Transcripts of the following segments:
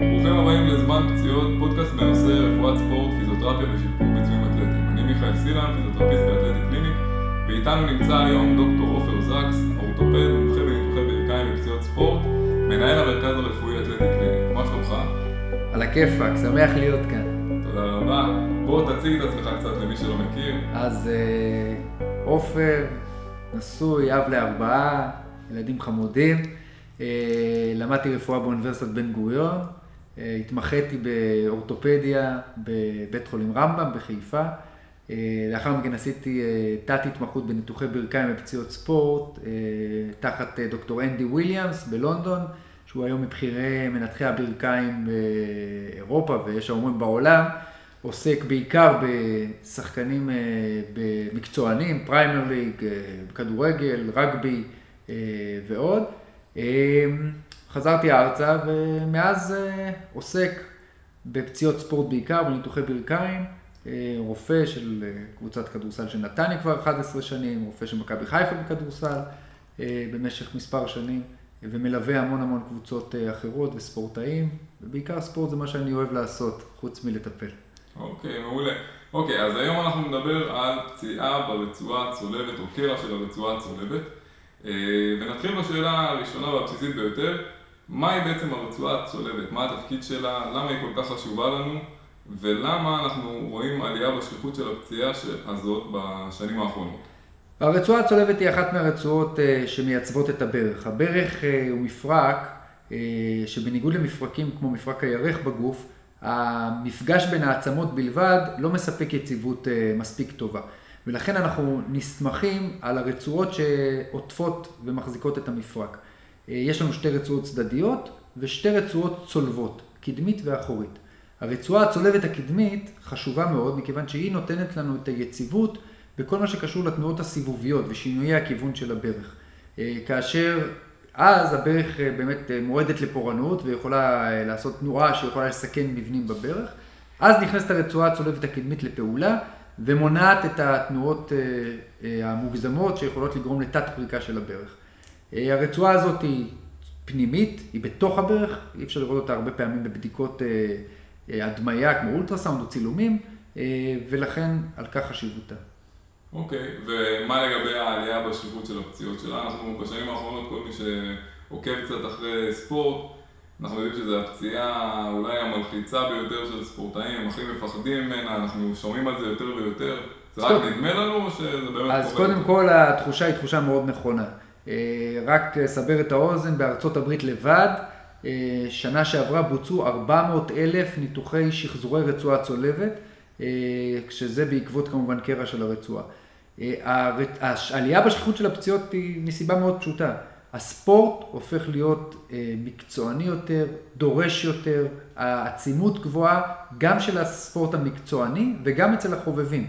ברוכים הבאים לזמן פציעות, פודקאסט בנושא רפואת ספורט, פיזיותרפיה ושיפור ביצועים אתלטיים. אני מיכאל סילן, פיזיותרפיסט ב Athletic Clinic, ואיתנו נמצא היום דוקטור עופר זקס, אורתופד, מומחה בניתוחי ברכיים ופציעות ספורט, מנהל המרכז הרפואי Athletic Clinic. מה שלומך? על הכיפאק, שמח להיות כאן. תודה רבה. בוא תציג את עצמך קצת למי שלא מכיר. אז אה, עופר, נשוי, אב לארבעה, ילדים חמודים. אה, למדתי רפואה באוניברסיטת בן גוריון, התמחיתי באורתופדיה בבית חולים רמב"ם בחיפה. לאחר מכן עשיתי תת התמחות בניתוחי ברכיים ופציעות ספורט תחת דוקטור אנדי וויליאמס בלונדון, שהוא היום מבכירי מנתחי הברכיים באירופה ויש האומרים בעולם. עוסק בעיקר בשחקנים מקצוענים, פריימר ליג, כדורגל, רגבי ועוד. חזרתי ארצה ומאז עוסק בפציעות ספורט בעיקר, בניתוחי ברכיים, רופא של קבוצת כדורסל של נתניה כבר 11 שנים, רופא של מכבי חיפה בכדורסל במשך מספר שנים, ומלווה המון המון קבוצות אחרות וספורטאים, ובעיקר ספורט זה מה שאני אוהב לעשות, חוץ מלטפל. אוקיי, מעולה. אוקיי, אז היום אנחנו נדבר על פציעה ברצועה הצולבת או קרע של הרצועה הצולבת. אה, ונתחיל בשאלה הראשונה והבסיסית ביותר, מהי בעצם הרצועה הצולבת? מה התפקיד שלה? למה היא כל כך חשובה לנו? ולמה אנחנו רואים עלייה בשכיחות של הפציעה הזאת בשנים האחרונות? הרצועה הצולבת היא אחת מהרצועות אה, שמייצבות את הברך. הברך אה, הוא מפרק שבניגוד למפרקים כמו מפרק הירך בגוף, המפגש בין העצמות בלבד לא מספק יציבות מספיק טובה. ולכן אנחנו נסמכים על הרצועות שעוטפות ומחזיקות את המפרק. יש לנו שתי רצועות צדדיות ושתי רצועות צולבות, קדמית ואחורית. הרצועה הצולבת הקדמית חשובה מאוד מכיוון שהיא נותנת לנו את היציבות בכל מה שקשור לתנועות הסיבוביות ושינויי הכיוון של הברך. כאשר אז הברך באמת מועדת לפורענות ויכולה לעשות תנועה שיכולה לסכן מבנים בברך. אז נכנסת הרצועה הצולבת הקדמית לפעולה ומונעת את התנועות המוגזמות שיכולות לגרום לתת פריקה של הברך. הרצועה הזאת היא פנימית, היא בתוך הברך, אי אפשר לראות אותה הרבה פעמים בבדיקות הדמיה כמו אולטרסאונד או צילומים, ולכן על כך חשיבותה. אוקיי, okay, ומה לגבי העלייה בשכיחות של הפציעות שלה? אנחנו בשנים האחרונות, כל מי שעוקב קצת אחרי ספורט, אנחנו יודעים שזו הפציעה אולי המלחיצה ביותר של ספורטאים, הם הכי מפחדים ממנה, אנחנו שומעים על זה יותר ויותר. זה רק נדמה לנו או שזה באמת קורה? אז קודם כל התחושה היא תחושה מאוד נכונה. רק לסבר את האוזן, בארצות הברית לבד, שנה שעברה בוצעו 400 אלף ניתוחי שחזורי רצועה צולבת, כשזה בעקבות כמובן קרע של הרצועה. העלייה בשכיחות של הפציעות היא מסיבה מאוד פשוטה. הספורט הופך להיות מקצועני יותר, דורש יותר, העצימות גבוהה גם של הספורט המקצועני וגם אצל החובבים.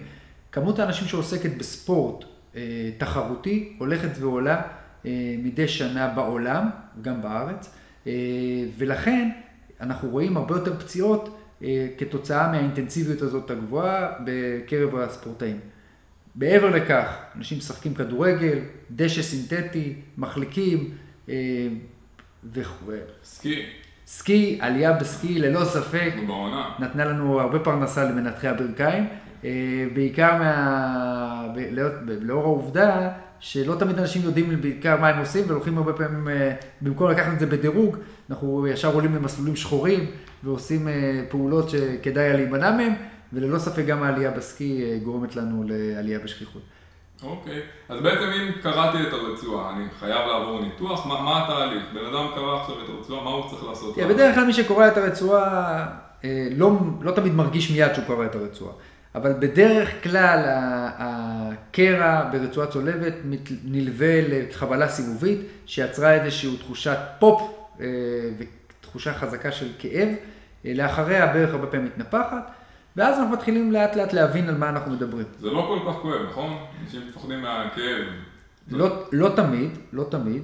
כמות האנשים שעוסקת בספורט תחרותי הולכת ועולה מדי שנה בעולם, גם בארץ, ולכן אנחנו רואים הרבה יותר פציעות כתוצאה מהאינטנסיביות הזאת הגבוהה בקרב הספורטאים. מעבר לכך, אנשים משחקים כדורגל, דשא סינתטי, מחליקים וכו'. סקי. סקי, עלייה בסקי ללא ספק. בעונה. נתנה לנו הרבה פרנסה למנתחי הברכיים, בעיקר מה... לאור העובדה שלא תמיד אנשים יודעים בעיקר מה הם עושים והולכים הרבה פעמים, במקום לקחת את זה בדירוג, אנחנו ישר עולים למסלולים שחורים ועושים פעולות שכדאי היה להימנע מהם. וללא ספק גם העלייה בסקי גורמת לנו לעלייה בשכיחות. אוקיי, אז בעצם אם קראתי את הרצועה, אני חייב לעבור ניתוח, מה, מה התהליך? בן אדם קרא עכשיו את הרצועה, מה הוא צריך לעשות? כן, בדרך כלל מי שקורא את הרצועה לא, לא תמיד מרגיש מיד שהוא קורא את הרצועה. אבל בדרך כלל הקרע ברצועה צולבת נלווה לחבלה סיבובית שיצרה איזושהי תחושת פופ ותחושה חזקה של כאב. לאחריה הברך הרבה פעמים מתנפחת. ואז אנחנו מתחילים לאט לאט להבין על מה אנחנו מדברים. זה לא כל כך כואב, נכון? אנשים מפחדים מהכאב. לא, לא תמיד, לא תמיד.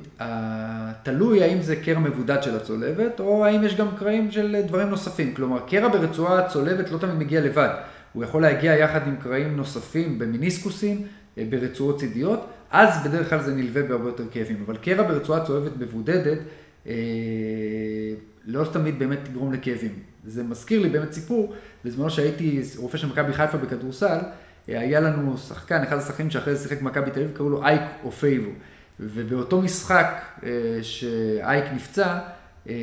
תלוי האם זה קרע מבודד של הצולבת, או האם יש גם קרעים של דברים נוספים. כלומר, קרע ברצועה צולבת לא תמיד מגיע לבד. הוא יכול להגיע יחד עם קרעים נוספים במיניסקוסים, ברצועות צידיות, אז בדרך כלל זה נלווה בהרבה יותר כאבים. אבל קרע ברצועה צולבת מבודדת, לא תמיד באמת תגרום לכאבים. זה מזכיר לי באמת סיפור, בזמנו שהייתי רופא של מכבי חיפה בכדורסל, היה לנו שחקן, אחד השחקנים שאחרי זה שיחק במכבי תל אביב, קראו לו אייק אופייבו. ובאותו משחק אה, שאייק נפצע, אה,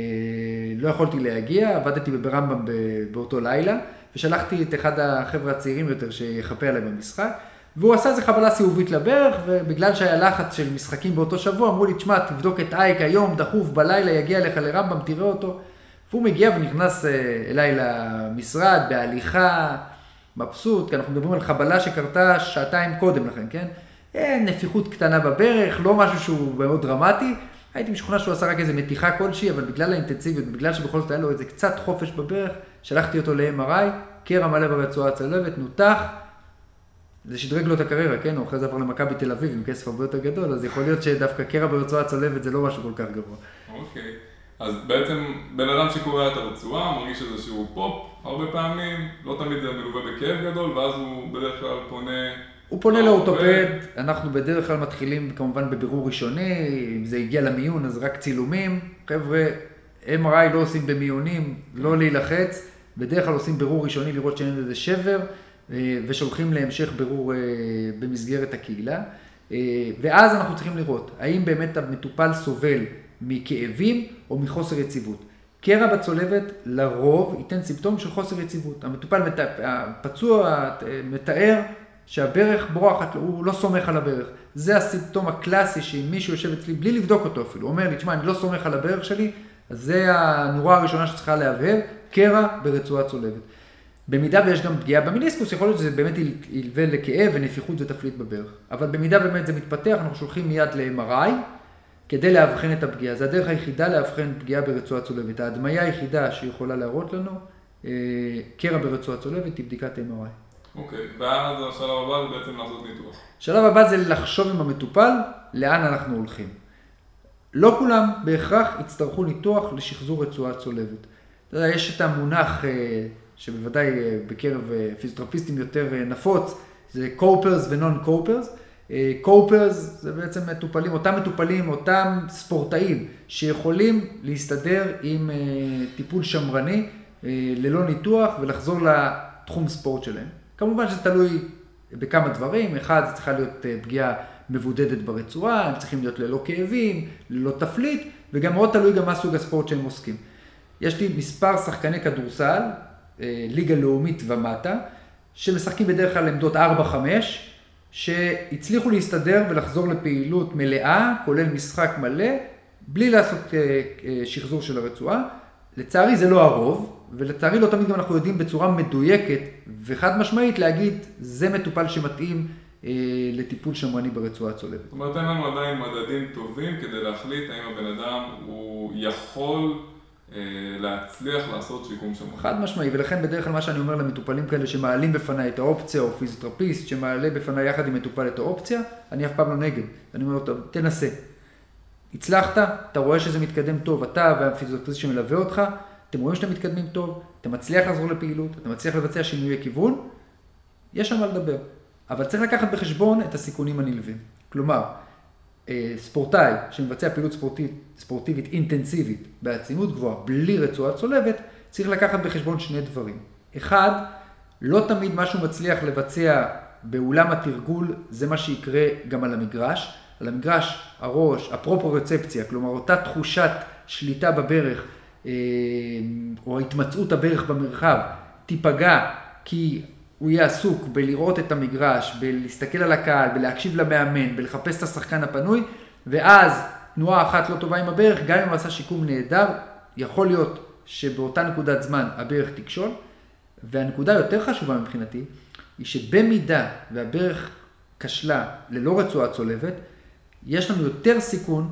לא יכולתי להגיע, עבדתי ברמב"ם באותו לילה, ושלחתי את אחד החבר'ה הצעירים יותר שיחפה עליי במשחק, והוא עשה איזה חבלה סיבובית לברך, ובגלל שהיה לחץ של משחקים באותו שבוע, אמרו לי, תשמע, תבדוק את אייק היום, דחוף, בלילה, יגיע אליך לרמב"ם, תראה אותו. והוא מגיע ונכנס אה, אליי למשרד, בהליכה, מבסוט, כי אנחנו מדברים על חבלה שקרתה שעתיים קודם לכן, כן? נפיחות קטנה בברך, לא משהו שהוא מאוד דרמטי. הייתי משוכנע שהוא עשה רק איזה מתיחה כלשהי, אבל בגלל האינטנסיביות, בגלל שבכל זאת היה לו איזה קצת חופש בברך, שלחתי אותו ל-MRI, קרע מלא ברצועה הצלבת, נותח. זה שדרג לו את הקריירה, כן? הוא אחרי זה עבר למכבי תל אביב עם כסף הרבה יותר גדול, אז יכול להיות שדווקא קרע ברצועה הצולבת זה לא משהו כל כך גבוה. אוקיי. אז בעצם בן אדם שקורע את הרצועה מרגיש איזשהו פופ הרבה פעמים, לא תמיד זה מלווה בכאב גדול, ואז הוא בדרך כלל פונה הוא פונה לאורתופד, אנחנו בדרך כלל מתחילים כמובן בבירור ראשוני, אם זה הגיע למיון אז רק צילומים. חבר'ה, MRI לא עושים במיונים, לא להילחץ, בדרך כלל עושים בירור ראשוני לראות שאין איזה שבר, אה, ושולחים להמשך בירור אה, במסגרת הקהילה. אה, ואז אנחנו צריכים לראות, האם באמת המטופל סובל מכאבים או מחוסר יציבות. קרע בצולבת לרוב ייתן סימפטום של חוסר יציבות. המטופל, הפצוע מתאר שהברך בורחת, הוא לא סומך על הברך. זה הסימפטום הקלאסי שאם מישהו יושב אצלי בלי לבדוק אותו אפילו, אומר לי, תשמע, אני לא סומך על הברך שלי, אז זה הנורה הראשונה שצריכה להבהב, קרע ברצועה צולבת. במידה ויש גם פגיעה במיניסקוס, יכול להיות שזה באמת ילווה לכאב ונפיחות ותפליט בברך. אבל במידה באמת זה מתפתח, אנחנו שולחים מיד ל-MRI כדי לאבחן את הפגיעה. זה הדרך היחידה לאבחן פגיעה ברצועה צולבת. ההדמיה היחידה שיכולה להראות לנו אה, קרע ברצועה צולבת היא בדיקת MRI. אוקיי, ואז השלב הבא זה בעצם לעשות ניתוח. השלב הבא זה לחשוב עם המטופל לאן אנחנו הולכים. לא כולם בהכרח יצטרכו ניתוח לשחזור רצועה צולבת. אתה יודע, יש את המונח אה, שבוודאי אה, בקרב אה, פיזיותרפיסטים יותר נפוץ, זה קופרס ונון קופרס. קופרס זה בעצם מטופלים, אותם מטופלים, אותם ספורטאים שיכולים להסתדר עם טיפול שמרני ללא ניתוח ולחזור לתחום ספורט שלהם. כמובן שזה תלוי בכמה דברים, אחד, זה צריכה להיות פגיעה מבודדת ברצועה, הם צריכים להיות ללא כאבים, ללא תפליט, וגם מאוד תלוי גם מה סוג הספורט שהם עוסקים. יש לי מספר שחקני כדורסל, אה, ליגה לאומית ומטה, שמשחקים בדרך כלל עמדות 4-5, שהצליחו להסתדר ולחזור לפעילות מלאה, כולל משחק מלא, בלי לעשות אה, שחזור של הרצועה. לצערי זה לא הרוב, ולצערי לא תמיד גם אנחנו יודעים בצורה מדויקת וחד משמעית להגיד, זה מטופל שמתאים אה, לטיפול שמרני ברצועה הצולבת. זאת אומרת, אין לנו עדיין מדדים טובים כדי להחליט האם הבן אדם הוא יכול אה, להצליח לעשות שיקום שמרני. חד משמעי, ולכן בדרך כלל מה שאני אומר למטופלים כאלה שמעלים בפניי את האופציה, או פיזיותרפיסט שמעלה בפניי יחד עם מטופל את האופציה, אני אף פעם לא נגד. אני אומר לו, תנסה. הצלחת, אתה רואה שזה מתקדם טוב, אתה והפיזיותרפיסט שמלווה אותך, אתם רואים שאתם מתקדמים טוב, אתה מצליח לחזור לפעילות, אתה מצליח לבצע שינויי כיוון, יש שם מה לדבר. אבל צריך לקחת בחשבון את הסיכונים הנלווים. כלומר, אה, ספורטאי שמבצע פעילות ספורטיבית, ספורטיבית אינטנסיבית בעצימות גבוהה, בלי רצועה צולבת, צריך לקחת בחשבון שני דברים. אחד, לא תמיד מה שהוא מצליח לבצע באולם התרגול, זה מה שיקרה גם על המגרש. על המגרש, הראש, הפרופורצפציה, כלומר אותה תחושת שליטה בברך אה, או התמצאות הברך במרחב תיפגע כי הוא יהיה עסוק בלראות את המגרש, בלהסתכל על הקהל, בלהקשיב למאמן, בלחפש את השחקן הפנוי, ואז תנועה אחת לא טובה עם הברך, גם אם הוא עשה שיקום נהדר, יכול להיות שבאותה נקודת זמן הברך תכשול. והנקודה היותר חשובה מבחינתי, היא שבמידה והברך כשלה ללא רצועה צולבת, יש לנו יותר סיכון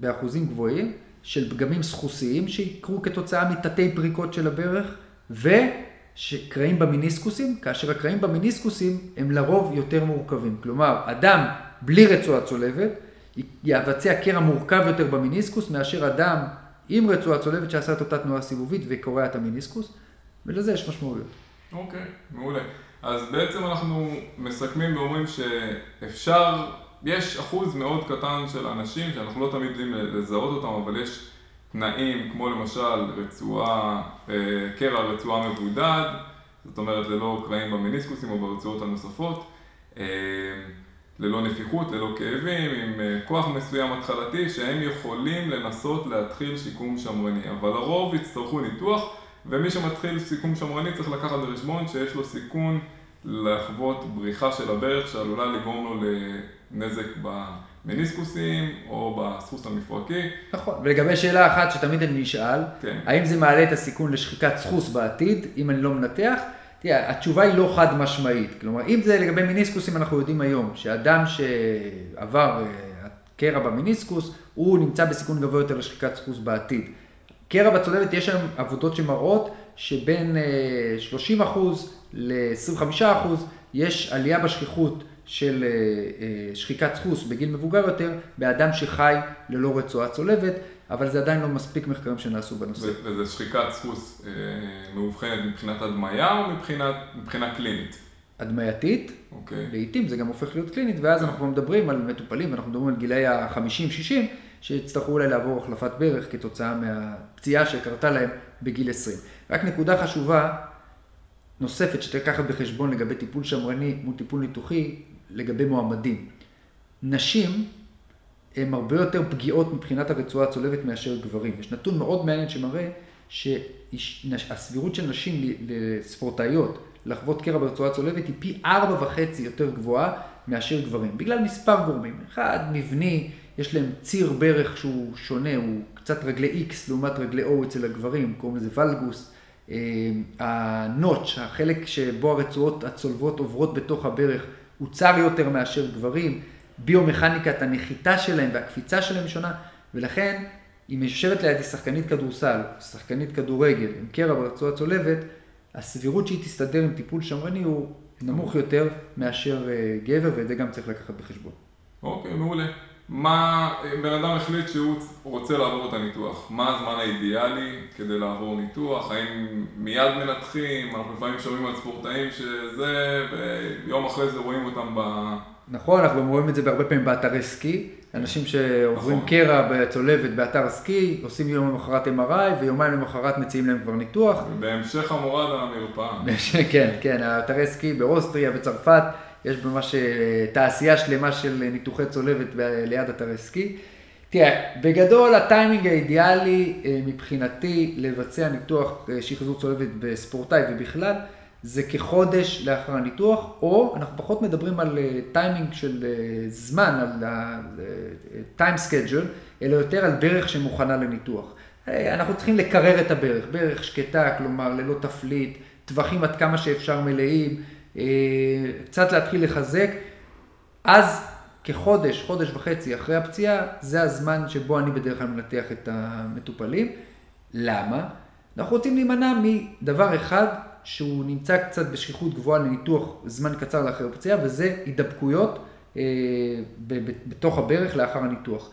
באחוזים גבוהים של פגמים סחוסיים שיקרו כתוצאה מתתי פריקות של הברך, וקרעים במיניסקוסים, כאשר הקרעים במיניסקוסים הם לרוב יותר מורכבים. כלומר, אדם בלי רצועה צולבת יבצע קרע מורכב יותר במיניסקוס מאשר אדם עם רצועה צולבת שעשה את אותה תנועה סיבובית וקורע את המיניסקוס, ולזה יש משמעויות. אוקיי, okay, מעולה. אז בעצם אנחנו מסכמים ואומרים שאפשר יש אחוז מאוד קטן של אנשים, שאנחנו לא תמיד יודעים לזהות אותם, אבל יש תנאים כמו למשל רצועה, קרע רצועה מבודד, זאת אומרת ללא קרעים במיניסקוסים או ברצועות הנוספות, ללא נפיחות, ללא כאבים, עם כוח מסוים התחלתי שהם יכולים לנסות להתחיל שיקום שמרני, אבל לרוב יצטרכו ניתוח ומי שמתחיל שיקום שמרני צריך לקחת בחשבון שיש לו סיכון לחוות בריחה של הברך שעלולה לגרום לו לנזק במיניסקוסים או בסחוס המפרקי. נכון, ולגבי שאלה אחת שתמיד אני נשאל, כן. האם זה מעלה את הסיכון לשחיקת סחוס בעתיד, אם אני לא מנתח? תראה, התשובה היא לא חד משמעית. כלומר, אם זה לגבי מיניסקוסים, אנחנו יודעים היום שאדם שעבר קרע במיניסקוס, הוא נמצא בסיכון גבוה יותר לשחיקת סחוס בעתיד. קרע בצולבת, יש היום עבודות שמראות שבין 30 אחוז ל-25 אחוז יש עלייה בשכיחות של שחיקת סחוס בגיל מבוגר יותר, באדם שחי ללא רצועה צולבת, אבל זה עדיין לא מספיק מחקרים שנעשו בנושא. וזה שחיקת סחוס מאובחנת מבחינת הדמיה או מבחינה קלינית? הדמייתית, אוקיי. לעיתים זה גם הופך להיות קלינית, ואז אנחנו מדברים על מטופלים, ואנחנו מדברים על גילאי ה-50-60, שיצטרכו אולי לעבור החלפת ברך כתוצאה מהפציעה שקרתה להם בגיל 20. רק נקודה חשובה נוספת שצריך לקחת בחשבון לגבי טיפול שמרני מול טיפול ניתוחי, לגבי מועמדים. נשים הן הרבה יותר פגיעות מבחינת הרצועה הצולבת מאשר גברים. יש נתון מאוד מעניין שמראה שהסבירות של נשים לספורטאיות לחוות קרע ברצועה הצולבת היא פי ארבע וחצי יותר גבוהה מאשר גברים, בגלל מספר גורמים. אחד, מבני, יש להם ציר ברך שהוא שונה, הוא קצת רגלי X לעומת רגלי O אצל הגברים, קוראים לזה ולגוס. הנוטש, החלק שבו הרצועות הצולבות עוברות בתוך הברך, הוא צר יותר מאשר גברים. ביומכניקת הנחיתה שלהם והקפיצה שלהם שונה, ולכן אם יושבת לידי שחקנית כדורסל, שחקנית כדורגל עם קרע ברצועה צולבת, הסבירות שהיא תסתדר עם טיפול שמרני הוא נמוך יותר מאשר גבר, ואת זה גם צריך לקחת בחשבון. אוקיי, מעולה. מה, בן אדם החליט שהוא רוצה לעבור את הניתוח, מה הזמן האידיאלי כדי לעבור ניתוח, האם מיד מנתחים, אנחנו לפעמים שומעים על ספורטאים שזה, ויום אחרי זה רואים אותם ב... נכון, אנחנו גם רואים את זה בהרבה פעמים באתרי סקי, אנשים שעוברים נכון. קרע בצולבת באתר סקי, עושים יום למחרת MRI, ויומיים למחרת מציעים להם כבר ניתוח. בהמשך המורד המרפאה. כן, כן, האתרי סקי באוסטריה, בצרפת, יש ממש תעשייה שלמה של ניתוחי צולבת ליד אתרי סקי. תראה, בגדול הטיימינג האידיאלי מבחינתי לבצע ניתוח שחזור צולבת בספורטאי ובכלל, זה כחודש לאחר הניתוח, או אנחנו פחות מדברים על טיימינג של זמן, על time schedule, אלא יותר על ברך שמוכנה לניתוח. אנחנו צריכים לקרר את הברך, ברך שקטה, כלומר ללא תפליט, טווחים עד כמה שאפשר מלאים, קצת להתחיל לחזק. אז כחודש, חודש וחצי אחרי הפציעה, זה הזמן שבו אני בדרך כלל מנתח את המטופלים. למה? אנחנו רוצים להימנע מדבר אחד שהוא נמצא קצת בשכיחות גבוהה לניתוח זמן קצר לאחר הפציעה, וזה הידבקויות בתוך הברך לאחר הניתוח.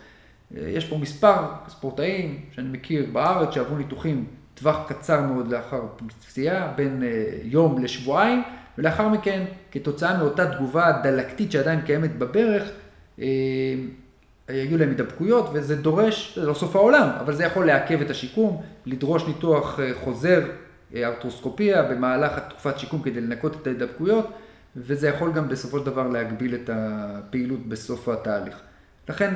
יש פה מספר ספורטאים שאני מכיר בארץ שעברו ניתוחים טווח קצר מאוד לאחר פציעה, בין יום לשבועיים, ולאחר מכן, כתוצאה מאותה תגובה דלקתית שעדיין קיימת בברך, היו להם הידבקויות, וזה דורש, זה לא סוף העולם, אבל זה יכול לעכב את השיקום, לדרוש ניתוח חוזר, ארתרוסקופיה, במהלך התקופת שיקום כדי לנקות את ההידבקויות, וזה יכול גם בסופו של דבר להגביל את הפעילות בסוף התהליך. לכן,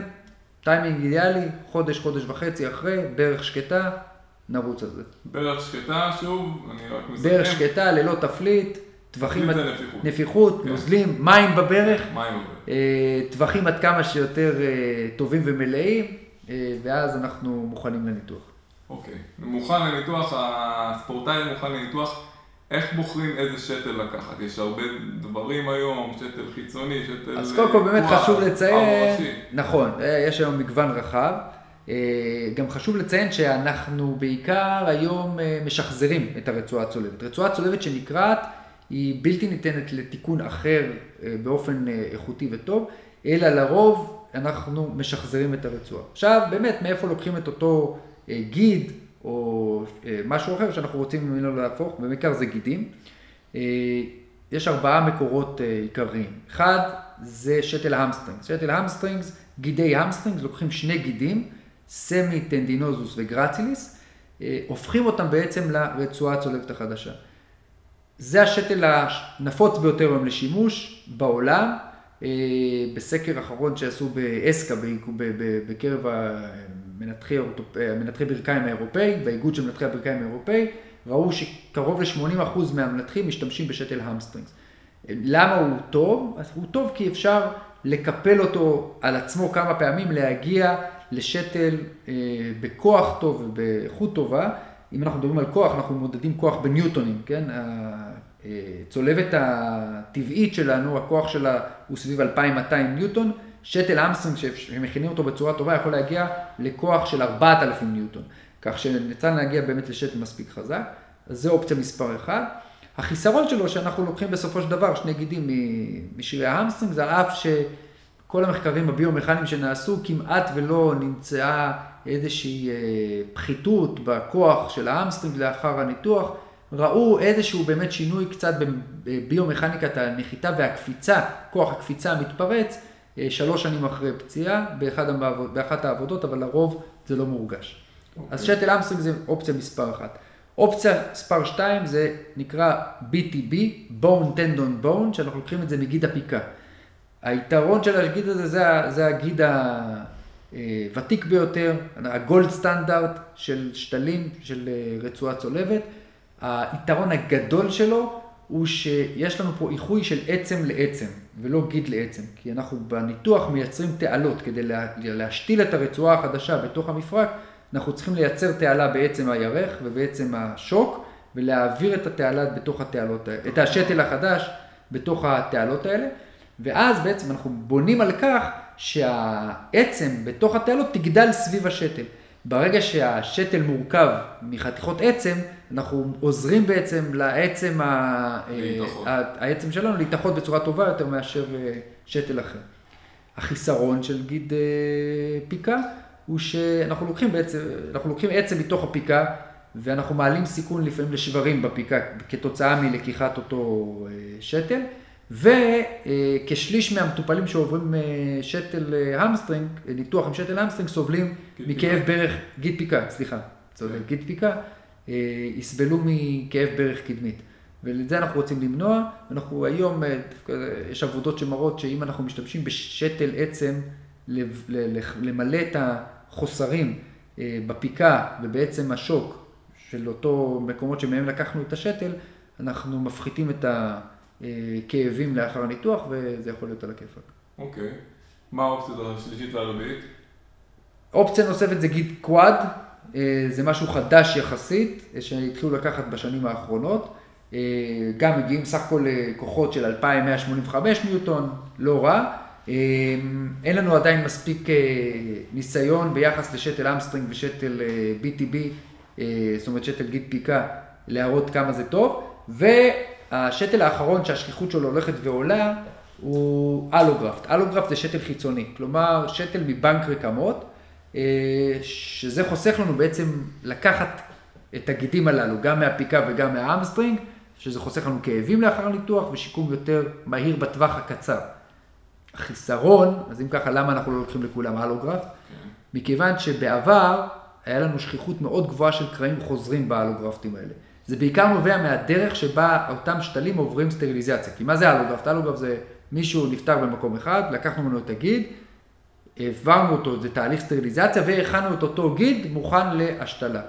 טיימינג אידיאלי, חודש, חודש וחצי אחרי, ברך שקטה, נרוץ על זה. ברך שקטה, שוב, אני רק מסכם. ברך שקטה, ללא תפליט, טווחים, זה נפיחות. נפיחות, כן. נוזלים, מים בברך, מים בברך. טווחים עד כמה שיותר טובים ומלאים, ואז אנחנו מוכנים לניתוח. אוקיי. מוכן לניתוח, הספורטאי מוכן לניתוח, איך בוחרים איזה שתל לקחת? יש הרבה דברים היום, שתל חיצוני, שתל... אז קודם כל באמת חשוב לציין. נכון, יש היום מגוון רחב. גם חשוב לציין שאנחנו בעיקר היום משחזרים את הרצועה הצולבת. רצועה צולבת שנקרעת היא בלתי ניתנת לתיקון אחר באופן איכותי וטוב, אלא לרוב אנחנו משחזרים את הרצועה. עכשיו, באמת, מאיפה לוקחים את אותו גיד או משהו אחר שאנחנו רוצים ממנו להפוך, במקרה זה גידים. יש ארבעה מקורות עיקריים. אחד, זה שתל hamstrings. שתל hamstrings, גידי hamstrings, לוקחים שני גידים, semitendinosus ו gracilis, אה, הופכים אותם בעצם לרצועה הצולבת החדשה. זה השתל הנפוץ ביותר היום לשימוש בעולם. אה, בסקר אחרון שעשו באסקה, בקרב המנתחי, המנתחי ברכיים האירופאי, באיגוד של מנתחי הברכיים האירופאי, ראו שקרוב ל-80% מהמנתחים משתמשים בשתל המסטרינגס. למה הוא טוב? אז הוא טוב כי אפשר לקפל אותו על עצמו כמה פעמים, להגיע לשתל אה, בכוח טוב ובאיכות טובה. אם אנחנו מדברים על כוח, אנחנו מודדים כוח בניוטונים, כן? הצולבת הטבעית שלנו, הכוח שלה הוא סביב 2200 ניוטון. שתל hamstring שמכינים אותו בצורה טובה יכול להגיע לכוח של 4,000 ניוטון. כך שניתן להגיע באמת לשתל מספיק חזק. אז זה אופציה מספר 1. החיסרון שלו שאנחנו לוקחים בסופו של דבר שני גידים משרירי ה hamstring, זה על אף שכל המחקרים הביומכניים שנעשו כמעט ולא נמצאה איזושהי אה, פחיתות בכוח של ה hamstring לאחר הניתוח, ראו איזשהו באמת שינוי קצת בביומכניקת הנחיתה והקפיצה, כוח הקפיצה המתפרץ, אה, שלוש שנים אחרי פציעה באחד המעבוד, באחת העבודות, אבל לרוב זה לא מורגש. Okay. אז אוקיי. שתל hamstring זה אופציה מספר אחת. אופציה מספר 2 זה נקרא BTB, Bone Tendon Bone, שאנחנו לוקחים את זה מגיד הפיקה. היתרון של הגיד הזה זה, זה הגיד הוותיק ביותר, הגולד סטנדרט של שתלים, של אה, רצועה צולבת. היתרון הגדול שלו הוא שיש לנו פה איחוי של עצם לעצם, ולא גיד לעצם. כי אנחנו בניתוח מייצרים תעלות כדי להשתיל את הרצועה החדשה בתוך המפרק. אנחנו צריכים לייצר תעלה בעצם הירך ובעצם השוק, ולהעביר את התעלה בתוך התעלות את השתל החדש בתוך התעלות האלה, ואז בעצם אנחנו בונים על כך שהעצם בתוך התעלות תגדל סביב השתל. ברגע שהשתל מורכב מחתיכות עצם, אנחנו עוזרים בעצם לעצם, ה... העצם שלנו להתאחות בצורה טובה יותר מאשר אה, שתל אחר. החיסרון של גיד אה, פיקה הוא שאנחנו לוקחים בעצם, אנחנו לוקחים עצם מתוך הפיקה, ואנחנו מעלים סיכון לפעמים לשברים בפיקה כתוצאה מלקיחת אותו אה, שתל, וכשליש מהמטופלים שעוברים אה, שתל אה, hamstring, ניתוח עם שתל hamstring, סובלים מכאב ברך, גיד פיקה, סליחה, צודק, כן. גיד פיקה, יסבלו מכאב ברך קדמית. ואת זה אנחנו רוצים למנוע, אנחנו היום, יש עבודות שמראות שאם אנחנו משתמשים בשתל עצם, למלא את החוסרים אה, בפיקה ובעצם השוק של אותו מקומות שמהם לקחנו את השתל, אנחנו מפחיתים את הכאבים לאחר הניתוח וזה יכול להיות על הכיפאק. אוקיי. מה האופציה השלישית והרביעית? אופציה נוספת זה גיד קוואד, אה, זה משהו חדש יחסית, אה, שהתחילו לקחת בשנים האחרונות. גם מגיעים סך הכל כוחות של 2,185 ניוטון, לא רע. אין לנו עדיין מספיק אה, ניסיון ביחס לשתל hamstring ושתל BTB, אה, אה, זאת אומרת שתל גיד פיקה, להראות כמה זה טוב. והשתל האחרון שהשכיחות שלו הולכת ועולה הוא allograft. allograft זה שתל חיצוני, כלומר שתל מבנק רקמות, שזה חוסך לנו בעצם לקחת את הגידים הללו, גם מהפיקה וגם מה hamstring, שזה חוסך לנו כאבים לאחר ניתוח ושיקום יותר מהיר בטווח הקצר. החיסרון, אז אם ככה, למה אנחנו לא לוקחים לכולם הלוגרף? כן. מכיוון שבעבר היה לנו שכיחות מאוד גבוהה של קרעים חוזרים בהלוגרפטים האלה. זה בעיקר נובע מהדרך שבה אותם שתלים עוברים סטריליזציה. כי מה זה הלוגרפט? הלוגרפט זה מישהו נפטר במקום אחד, לקחנו ממנו את הגיד, העברנו אותו, זה תהליך סטריליזציה, והכנו את אותו גיד מוכן להשתלה.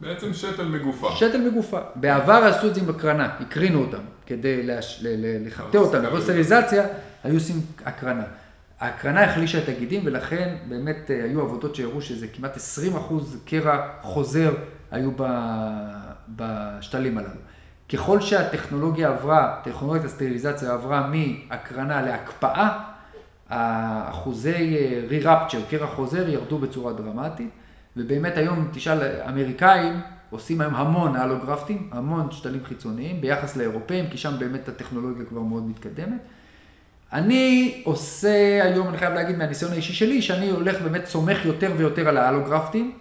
בעצם שתל מגופה. שתל מגופה. בעבר עשו את זה עם הקרנה, הקרינו אותם, כדי לחטא אותם, לעבור סטריליזציה, היו עושים הקרנה. ההקרנה החלישה את הגידים ולכן באמת אה, היו עבודות שהראו שזה כמעט 20 אחוז קרע חוזר היו בשתלים הללו. ככל שהטכנולוגיה עברה, טכנולוגיית הסטריליזציה עברה מהקרנה להקפאה, האחוזי אה, קרע חוזר, ירדו בצורה דרמטית. ובאמת היום, תשאל, אמריקאים עושים היום המון הלוגרפטים, המון שתלים חיצוניים, ביחס לאירופאים, כי שם באמת הטכנולוגיה כבר מאוד מתקדמת. אני עושה היום, אני חייב להגיד מהניסיון האישי שלי, שאני הולך באמת סומך יותר ויותר על האלוגרפטים,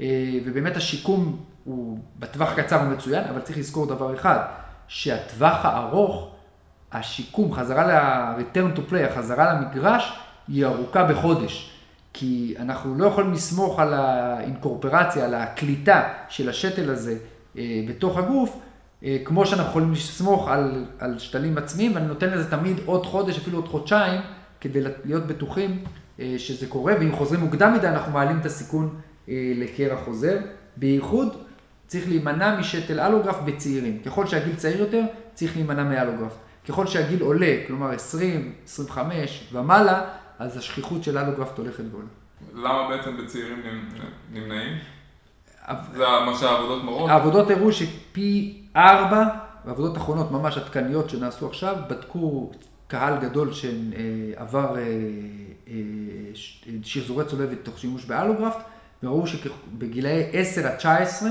אה, ובאמת השיקום הוא בטווח הקצר הוא מצוין, אבל צריך לזכור דבר אחד, שהטווח הארוך, השיקום, חזרה ל-return to play, החזרה למגרש, היא ארוכה בחודש. כי אנחנו לא יכולים לסמוך על האינקורפרציה, על הקליטה של השתל הזה אה, בתוך הגוף, אה, כמו שאנחנו יכולים לסמוך על, על שתלים עצמיים, ואני נותן לזה תמיד עוד חודש, אפילו עוד חודשיים, כדי להיות בטוחים אה, שזה קורה, ואם חוזרים מוקדם מדי, אנחנו מעלים את הסיכון לקרע חוזר. בייחוד, צריך להימנע משתל אלוגרף בצעירים. ככל שהגיל צעיר יותר, צריך להימנע מאלוגרף. ככל שהגיל עולה, כלומר 20, 25 ומעלה, אז השכיחות של אלוגרפט הולכת ועולה. למה בעצם בצעירים נמנעים? זה מה שהעבודות מראות? העבודות הראו שפי ארבע, בעבודות אחרונות ממש עדכניות שנעשו עכשיו, בדקו קהל גדול שעבר אה, אה, שחזורי צולבת תוך שימוש באלוגרפט, וראו שבגילאי 10 עד 19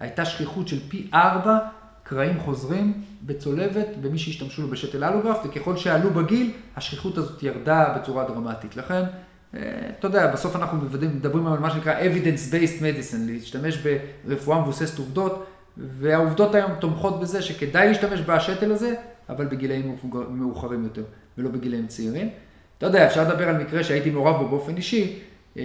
הייתה שכיחות של פי ארבע קרעים חוזרים בצולבת במי שהשתמשו לו בשתל אלוגרפט, וככל שעלו בגיל, השכיחות הזאת ירדה בצורה דרמטית. לכן, אה, אתה יודע, בסוף אנחנו מדברים על מה שנקרא evidence-based medicine, להשתמש ברפואה מבוססת עובדות, והעובדות היום תומכות בזה שכדאי להשתמש בשתל הזה, אבל בגילאים מאוחרים יותר, ולא בגילאים צעירים. אתה יודע, אפשר לדבר על מקרה שהייתי מעורב בו באופן אישי,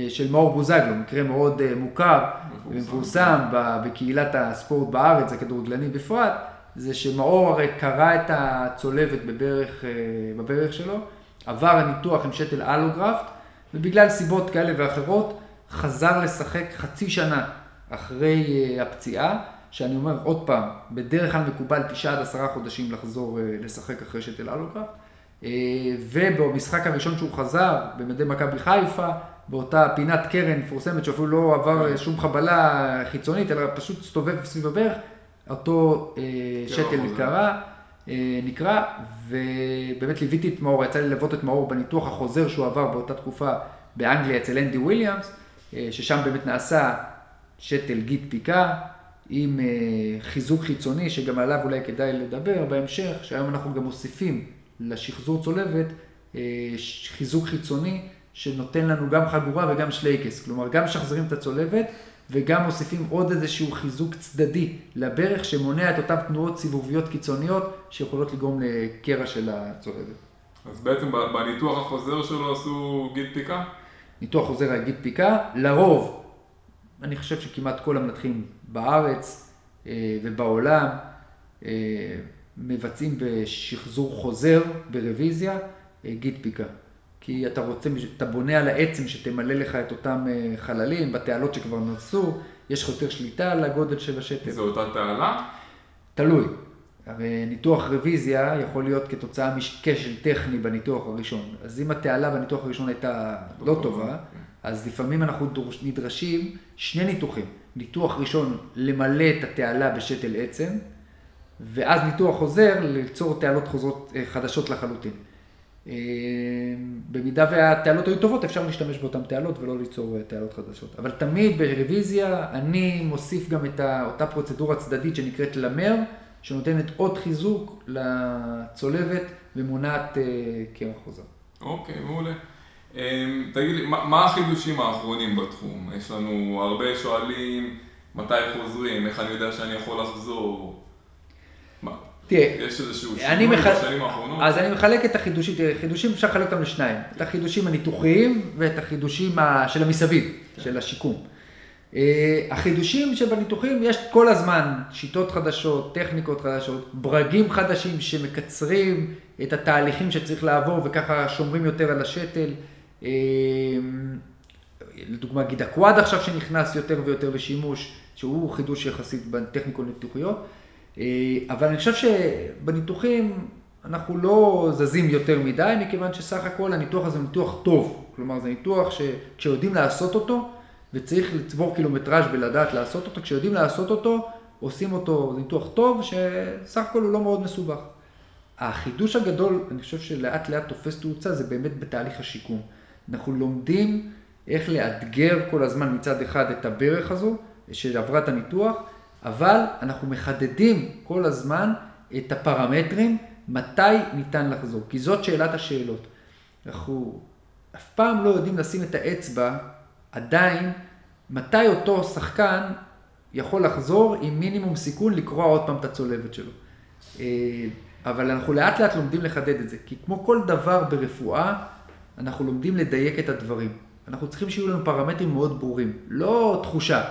של מאור בוזגלו, מקרה מאוד אה, מוכר ומפורסם בקהילת הספורט בארץ, הכדורגלני בפרט, זה שמאור הרי קרע את הצולבת בברך, אה, בברך שלו, עבר הניתוח עם שתל אלוגרפט, ובגלל סיבות כאלה ואחרות חזר לשחק חצי שנה אחרי הפציעה, שאני אומר עוד פעם, בדרך כלל מקובל תשעה עד עשרה חודשים לחזור לשחק אחרי שתל אלוגרפט, ובמשחק הראשון שהוא חזר, במדי מכבי חיפה, באותה פינת קרן מפורסמת שאפילו לא עבר שום חבלה חיצונית, אלא פשוט הסתובב סביב הברך, אותו אה, שתל קרה, אה, נקרא, ובאמת ליוויתי את מאור, יצא לי ללוות את מאור בניתוח החוזר שהוא עבר באותה תקופה באנגליה אצל אנדי וויליאמס, אה, ששם באמת נעשה שתל גיד פיקה, עם חיזוק חיצוני, שגם עליו אולי כדאי לדבר בהמשך, שהיום אנחנו גם מוסיפים לשחזור צולבת חיזוק חיצוני. שנותן לנו גם חגורה וגם שלייקס. כלומר, גם משחזרים את הצולבת וגם מוסיפים עוד איזשהו חיזוק צדדי לברך שמונע את אותן תנועות סיבוביות קיצוניות שיכולות לגרום לקרע של הצולבת. אז בעצם בניתוח החוזר שלו עשו גיד פיקה? ניתוח חוזר היה גיד פיקה, לרוב, אני חושב שכמעט כל המנתחים בארץ אה, ובעולם אה, מבצעים בשחזור חוזר, ברוויזיה, אה, גיד פיקה. כי אתה רוצה, אתה בונה על העצם שתמלא לך את אותם אה, חללים, בתעלות שכבר נעשו, יש לך יותר שליטה על הגודל של השתל. זו אותה תעלה? תלוי. הרי ניתוח רוויזיה יכול להיות כתוצאה מכשל טכני בניתוח הראשון. אז אם התעלה בניתוח הראשון הייתה לא טובה, כן. אז לפעמים אנחנו נדרשים שני ניתוחים. ניתוח ראשון, למלא את התעלה בשתל עצם, ואז ניתוח חוזר, ליצור תעלות חוזרות אה, חדשות לחלוטין. אה, במידה והתעלות היו טובות, אפשר להשתמש באותן תעלות ולא ליצור אה, תעלות חדשות. אבל תמיד ברוויזיה אני מוסיף גם את אותה פרוצדורה צדדית שנקראת למר, שנותנת עוד חיזוק לצולבת ומונעת אה, קרח חוזר. אוקיי, מעולה. תגיד לי, מה החידושים האחרונים בתחום? יש לנו הרבה שואלים מתי חוזרים, איך אני יודע שאני יכול לחזור? תראה, יש איזשהו שינוי מח... בשנים האחרונות? אז אני מחלק את החידושים, תראה, חידושים אפשר לחלק אותם לשניים, את החידושים הניתוחיים ואת החידושים של המסביב, של השיקום. אה, החידושים שבניתוחים יש כל הזמן שיטות חדשות, טכניקות חדשות, ברגים חדשים שמקצרים את התהליכים שצריך לעבור וככה שומרים יותר על השתל. אה, לדוגמה גיד אקוואד עכשיו שנכנס יותר ויותר לשימוש, שהוא חידוש יחסית בטכניקות ניתוחיות. אה, אבל אני חושב שבניתוחים אנחנו לא זזים יותר מדי, מכיוון שסך הכל הניתוח הזה הוא ניתוח טוב. כלומר, זה ניתוח שכשיודעים לעשות אותו, וצריך לצבור קילומטראז' בלדעת לעשות אותו, כשיודעים לעשות אותו, עושים אותו, ניתוח טוב, שסך הכל הוא לא מאוד מסובך. החידוש הגדול, אני חושב שלאט לאט תופס תאוצה, זה באמת בתהליך השיקום. אנחנו לומדים איך לאתגר כל הזמן מצד אחד את הברך הזו, שעברה את הניתוח, אבל אנחנו מחדדים כל הזמן את הפרמטרים, מתי ניתן לחזור, כי זאת שאלת השאלות. אנחנו אף פעם לא יודעים לשים את האצבע עדיין, מתי אותו שחקן יכול לחזור עם מינימום סיכון לקרוע עוד פעם את הצולבת שלו. אה, אבל אנחנו לאט לאט לומדים לחדד את זה, כי כמו כל דבר ברפואה, אנחנו לומדים לדייק את הדברים. אנחנו צריכים שיהיו לנו פרמטרים מאוד ברורים, לא תחושה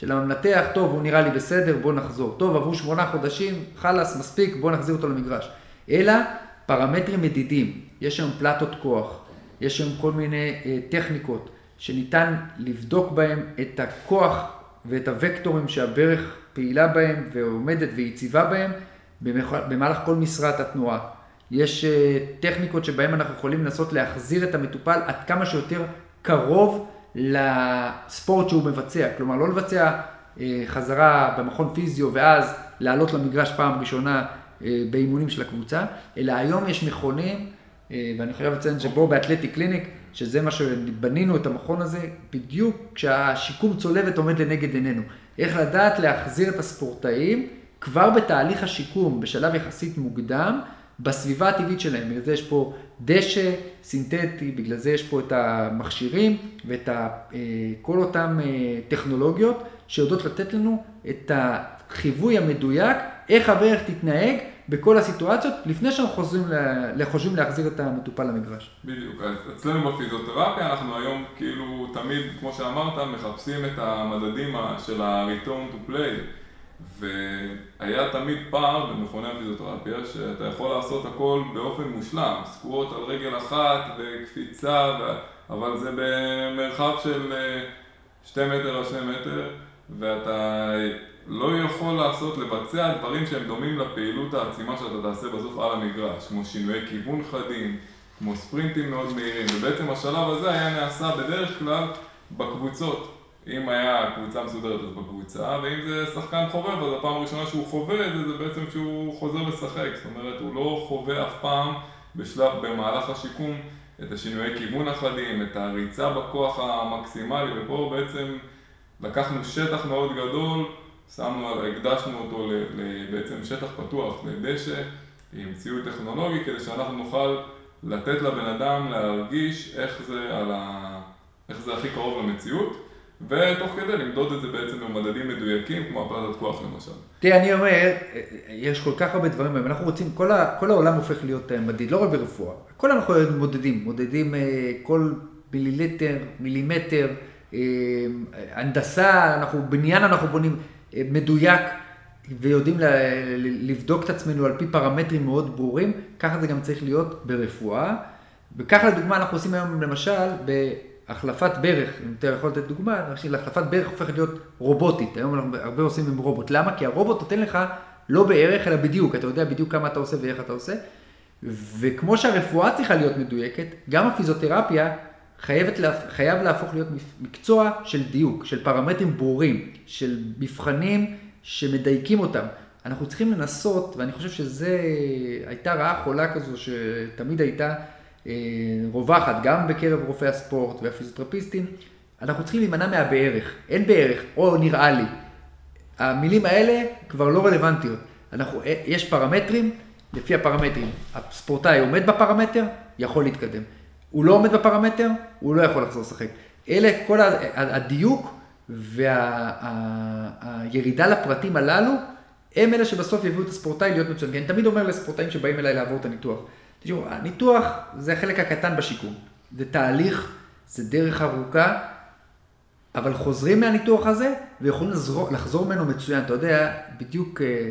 של המנתח, טוב, הוא נראה לי בסדר, בוא נחזור. טוב, עברו שמונה חודשים, חלאס, מספיק, בוא נחזיר אותו למגרש. אלא פרמטרים מדידים. יש היום פלטות כוח, יש היום כל מיני אה, טכניקות שניתן לבדוק בהם את הכוח ואת הוקטורים שהברך פעילה בהם ועומדת ויציבה בהם במהלך כל משרת התנועה. יש אה, טכניקות שבהן אנחנו יכולים לנסות להחזיר את המטופל עד כמה שיותר קרוב לספורט שהוא מבצע. כלומר, לא לבצע אה, חזרה במכון פיזיו ואז לעלות למגרש פעם ראשונה אה, באימונים של הקבוצה, אלא היום יש מכונים, ואני חייב לציין שבו באתלטי קליניק, שזה מה שבנינו את המכון הזה, בדיוק כשהשיקום צולבת עומד לנגד עינינו. איך לדעת להחזיר את הספורטאים כבר בתהליך השיקום, בשלב יחסית מוקדם, בסביבה הטבעית שלהם. בגלל זה יש פה דשא סינתטי, בגלל זה יש פה את המכשירים ואת ה, אה, כל אותן אה, טכנולוגיות שיודעות לתת לנו את החיווי המדויק, איך הברך תתנהג בכל הסיטואציות, לפני שאנחנו חושבים, חושבים להחזיר את המטופל למגרש. בדיוק, אז אצלנו בפיזיותרפיה אנחנו היום כאילו תמיד, כמו שאמרת, מחפשים את המדדים של ה-return to play. והיה תמיד פער במכוני הפיזיותרפיה שאתה יכול לעשות הכל באופן מושלם, סקוואט על רגל אחת וקפיצה, ו... אבל זה במרחב של אה, שתי מטר על שני מטר, ואתה לא יכול לעשות, לבצע דברים שהם דומים לפעילות העצימה שאתה תעשה בסוף על המגרש, כמו שינויי כיוון חדים, כמו ספרינטים מאוד מהירים, ובעצם השלב הזה היה נעשה בדרך כלל בקבוצות. אם היה קבוצה מסודרת אז בקבוצה, ואם זה שחקן חובב, אז הפעם הראשונה שהוא חווה את זה, זה בעצם שהוא חוזר לשחק. זאת אומרת, הוא לא חווה אף פעם בשלב, במהלך השיקום, את השינויי כיוון החדים, את הריצה בכוח המקסימלי, ופה בעצם לקחנו שטח מאוד גדול, שמנו, הקדשנו אותו בעצם שטח פתוח, לדשא, עם ציוד טכנולוגי, כדי שאנחנו נוכל לתת לבן אדם להרגיש איך זה, ה... איך זה הכי קרוב למציאות. ותוך כדי למדוד את זה בעצם במדדים מדויקים, כמו הפלטת כוח למשל. תראה, אני אומר, יש כל כך הרבה דברים, אנחנו רוצים, כל, ה, כל העולם הופך להיות אה, מדיד, לא רק ברפואה, הכל אנחנו מודדים, מודדים אה, כל מיליליטר, מילימטר, אה, הנדסה, אנחנו, בניין אנחנו בונים מדויק. ויודעים לבדוק את עצמנו על פי פרמטרים מאוד ברורים, ככה זה גם צריך להיות ברפואה. וככה לדוגמה אנחנו עושים היום למשל החלפת ברך, אם אתה יכול לתת דוגמה, החלפת ברך הופכת להיות רובוטית, היום אנחנו הרבה עושים עם רובוט. למה? כי הרובוט נותן לך לא בערך, אלא בדיוק, אתה יודע בדיוק כמה אתה עושה ואיך אתה עושה. וכמו שהרפואה צריכה להיות מדויקת, גם הפיזיותרפיה חייבת, חייב להפוך להיות מקצוע של דיוק, של פרמטרים ברורים, של מבחנים שמדייקים אותם. אנחנו צריכים לנסות, ואני חושב שזו הייתה רעה חולה כזו שתמיד הייתה, רווחת גם בקרב רופאי הספורט והפיזיותרפיסטים, אנחנו צריכים להימנע מהבערך. אין בערך, או נראה לי. המילים האלה כבר לא רלוונטיות. אנחנו, אה, יש פרמטרים, לפי הפרמטרים, הספורטאי עומד בפרמטר, יכול להתקדם. הוא לא עומד בפרמטר, הוא לא יכול לחזור לשחק. אלה כל הדיוק והירידה לפרטים הללו, הם אלה שבסוף יביאו את הספורטאי להיות מצוין. אני תמיד אומר לספורטאים שבאים אליי לעבור את הניתוח, תראו, הניתוח זה החלק הקטן בשיקום. זה תהליך, זה דרך ארוכה, אבל חוזרים מהניתוח הזה ויכולים לחזור, לחזור ממנו מצוין. אתה יודע, בדיוק אה,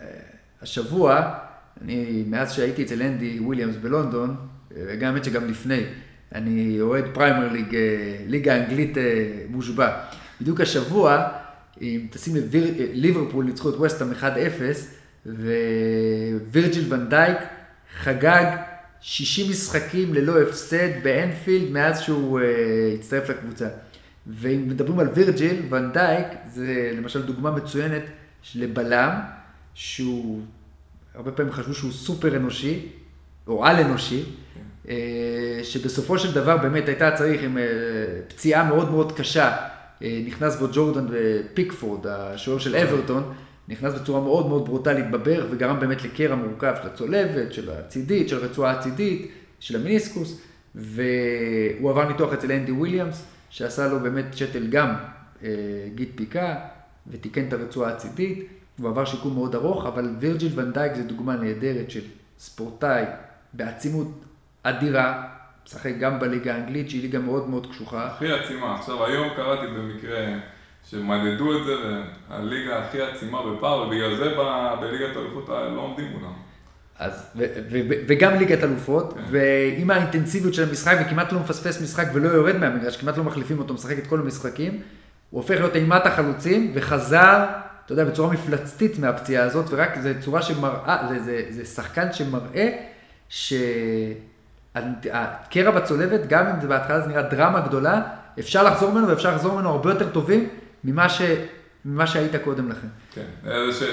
אה, השבוע, אני, מאז שהייתי אצל אנדי וויליאמס בלונדון, וגם האמת שגם לפני, אני אוהד Premier League, אה, ליגה אנגלית אה, מושבע. בדיוק השבוע, אם תשים לב, ליברפול ניצחו את ווסטהאם 1-0, ווירג'יל ונדייק חגג 60 משחקים ללא הפסד באנפילד מאז שהוא אה, הצטרף לקבוצה. ואם מדברים על וירג'יל, ונדייק זה למשל דוגמה מצוינת לבלם, שהוא, הרבה פעמים חשבו שהוא סופר אנושי, או על אנושי, uh, שבסופו של דבר באמת הייתה צריך עם uh, פציעה מאוד מאוד קשה, נכנס בו ג'ורדן ופיקפורד, השוער של אברטון. נכנס בצורה מאוד מאוד ברוטלית בברך וגרם באמת לקרע מורכב של הצולבת, של הצידית, של הרצועה הצידית, של המיניסקוס, והוא עבר ניתוח אצל אנדי וויליאמס, שעשה לו באמת שתל גם אה, גיד פיקה, ותיקן את הרצועה הצידית, הוא עבר שיקום מאוד ארוך, אבל וירג'יל ונדייק זה דוגמה נהדרת של ספורטאי בעצימות אדירה, משחק גם בליגה האנגלית, שהיא ליגה מאוד מאוד קשוחה. הכי עצימה. עכשיו, היום קראתי במקרה שמדדו את זה, והליגה הכי עצימה בפער, ובגלל זה בליגת האלופות לא עומדים מולם. אז, ו, ו, ו, וגם ליגת אלופות, כן. ועם האינטנסיביות של המשחק, וכמעט לא מפספס משחק ולא יורד מהמגרש, כמעט לא מחליפים אותו, משחק את כל המשחקים, הוא הופך להיות אימת החלוצים, וחזר, אתה יודע, בצורה מפלצתית מהפציעה הזאת, ורק זו צורה שמראה, זה, זה, זה שחקן שמראה שהקרע בצולבת, גם אם זה בהתחלה זה נראה דרמה גדולה, אפשר לחזור ממנו ואפשר לחזור ממנו הרבה יותר טובים ממה ש... ממה שהיית קודם לכן. כן,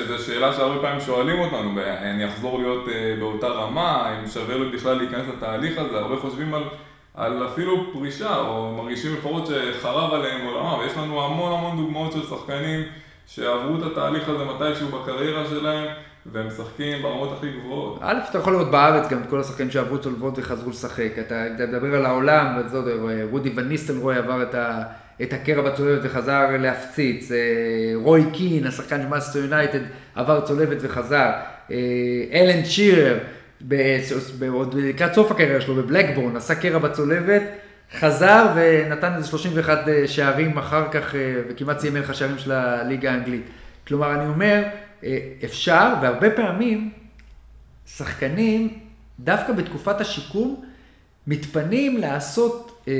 זו שאלה שהרבה פעמים שואלים אותנו, אני אחזור להיות אה, באותה רמה, אם שווה לו בכלל להיכנס לתהליך הזה, הרבה חושבים על, על אפילו פרישה, או מרגישים לפחות שחרב עליהם עולמה, ויש לנו המון המון דוגמאות של שחקנים שעברו את התהליך הזה מתישהו בקריירה שלהם. והם משחקים ברמות הכי גבוהות. א', אתה יכול לראות בארץ גם את כל השחקנים שעברו צולבות וחזרו לשחק. אתה מדבר על העולם, רוד ואן ניסטלרוי עבר את ה... את הקרע בצולבת וחזר להפציץ, אה, רוי קין, השחקן של מנצ'סטר יונייטד, עבר צולבת וחזר, אה, אלן שירר, עוד לקראת סוף הקריירה שלו בבלקבורן, עשה קרע בצולבת, חזר ונתן איזה 31 אה, שערים אחר כך, וכמעט סיים מלך השערים של הליגה האנגלית. כלומר, אני אומר, אפשר, והרבה פעמים, שחקנים, דווקא בתקופת השיקום, מתפנים לעשות אה,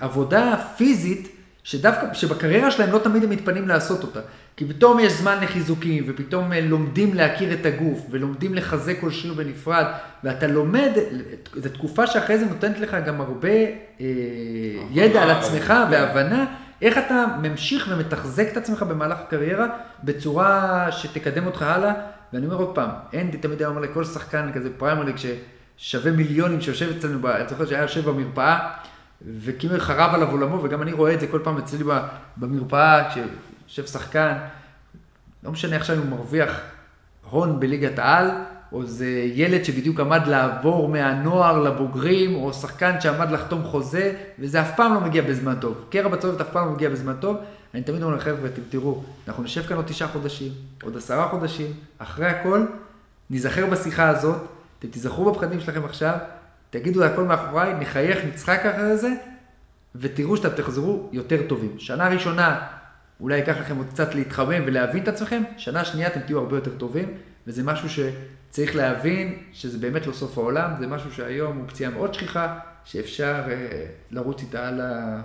עבודה פיזית, שדווקא, שבקריירה שלהם לא תמיד הם מתפנים לעשות אותה. כי פתאום יש זמן לחיזוקים, ופתאום אה, לומדים להכיר את הגוף, ולומדים לחזק כל שיר בנפרד, ואתה לומד, זו תקופה שאחרי זה נותנת לך גם הרבה אה, ידע על עצמך והבנה. איך אתה ממשיך ומתחזק את עצמך במהלך הקריירה בצורה שתקדם אותך הלאה. ואני אומר עוד פעם, אנדי תמיד היה אומר לכל שחקן כזה פריימריק ששווה מיליונים שיושב אצלנו, אני זוכר שהיה יושב במרפאה, וכאילו חרב עליו עולמו, וגם אני רואה את זה כל פעם אצלי במרפאה, כשיושב שחקן, לא משנה עכשיו אם הוא מרוויח הון בליגת העל, או זה ילד שבדיוק עמד לעבור מהנוער לבוגרים, או שחקן שעמד לחתום חוזה, וזה אף פעם לא מגיע בזמן טוב. קרע בצורת אף פעם לא מגיע בזמן טוב. אני תמיד אומר לחבר'ה, אתם תראו, אנחנו נשב כאן עוד תשעה חודשים, עוד עשרה חודשים, אחרי הכל, ניזכר בשיחה הזאת, אתם תיזכרו בפחדים שלכם עכשיו, תגידו הכל מאחוריי, נחייך, נצחק אחרי זה, ותראו שאתם תחזרו יותר טובים. שנה ראשונה, אולי ייקח לכם עוד קצת להתחמם ולהבין את עצמכם, שנה שנייה אתם תהיו הרבה יותר טובים, וזה משהו שצריך להבין שזה באמת לא סוף העולם, זה משהו שהיום הוא פציעה מאוד שכיחה, שאפשר אה, לרוץ איתה הלאה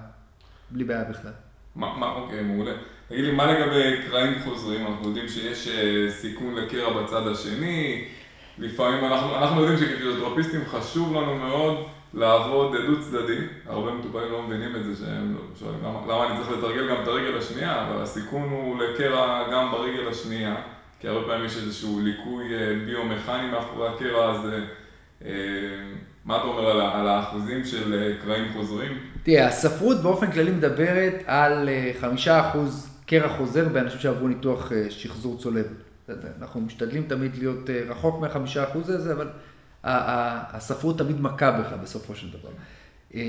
בלי בעיה בכלל. מה, מה, אוקיי, מעולה. תגיד לי, מה לגבי קרעים חוזרים? אנחנו יודעים שיש אה, סיכון לקרע בצד השני, לפעמים אנחנו, אנחנו יודעים שכפיזיותרפיסטים חשוב לנו מאוד לעבוד דו צדדי, הרבה מטופלים לא מבינים את זה שהם שואלים למה, למה אני צריך לתרגל גם את הרגל השנייה, אבל הסיכון הוא לקרע גם ברגל השנייה, כי הרבה פעמים יש איזשהו ליקוי אה, ביומכני מאחורי הקרע, אז אה, מה אתה אומר על, על האחוזים של אה, קרעים חוזרים? תראה, הספרות באופן כללי מדברת על חמישה אחוז קרע חוזר באנשים שעברו ניתוח שחזור צולב. אנחנו משתדלים תמיד להיות אה, רחוק מהחמישה אחוז הזה, אבל הספרות תמיד מכה בך בסופו של דבר. אה,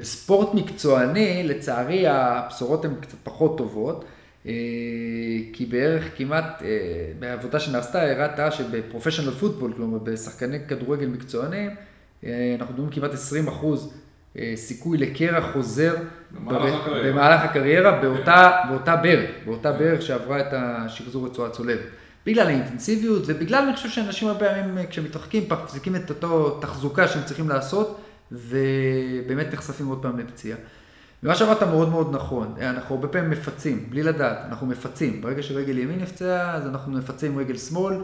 בספורט מקצועני, לצערי הבשורות הן קצת פחות טובות, אה, כי בערך כמעט, בעבודה שנעשתה, הראתה שבפרופשיונל פוטבול, כלומר בשחקני כדורגל מקצוענים, אנחנו מדברים כמעט 20 אחוז סיכוי לקרע חוזר במהלך הקריירה באותה, באותה ברך, באותה ברך שעברה את השחזור רצועה צולבת. בגלל האינטנסיביות ובגלל, אני חושב שאנשים הרבה פעמים אה, כשמתרחקים מחזיקים את אותו תחזוקה שהם צריכים לעשות ובאמת נחשפים עוד פעם לפציעה. ומה שאמרת מאוד מאוד נכון, אה, אנחנו הרבה פעמים מפצים, בלי לדעת, אנחנו מפצים. ברגע שרגל ימין נפצעה, אז אנחנו נפצה עם רגל שמאל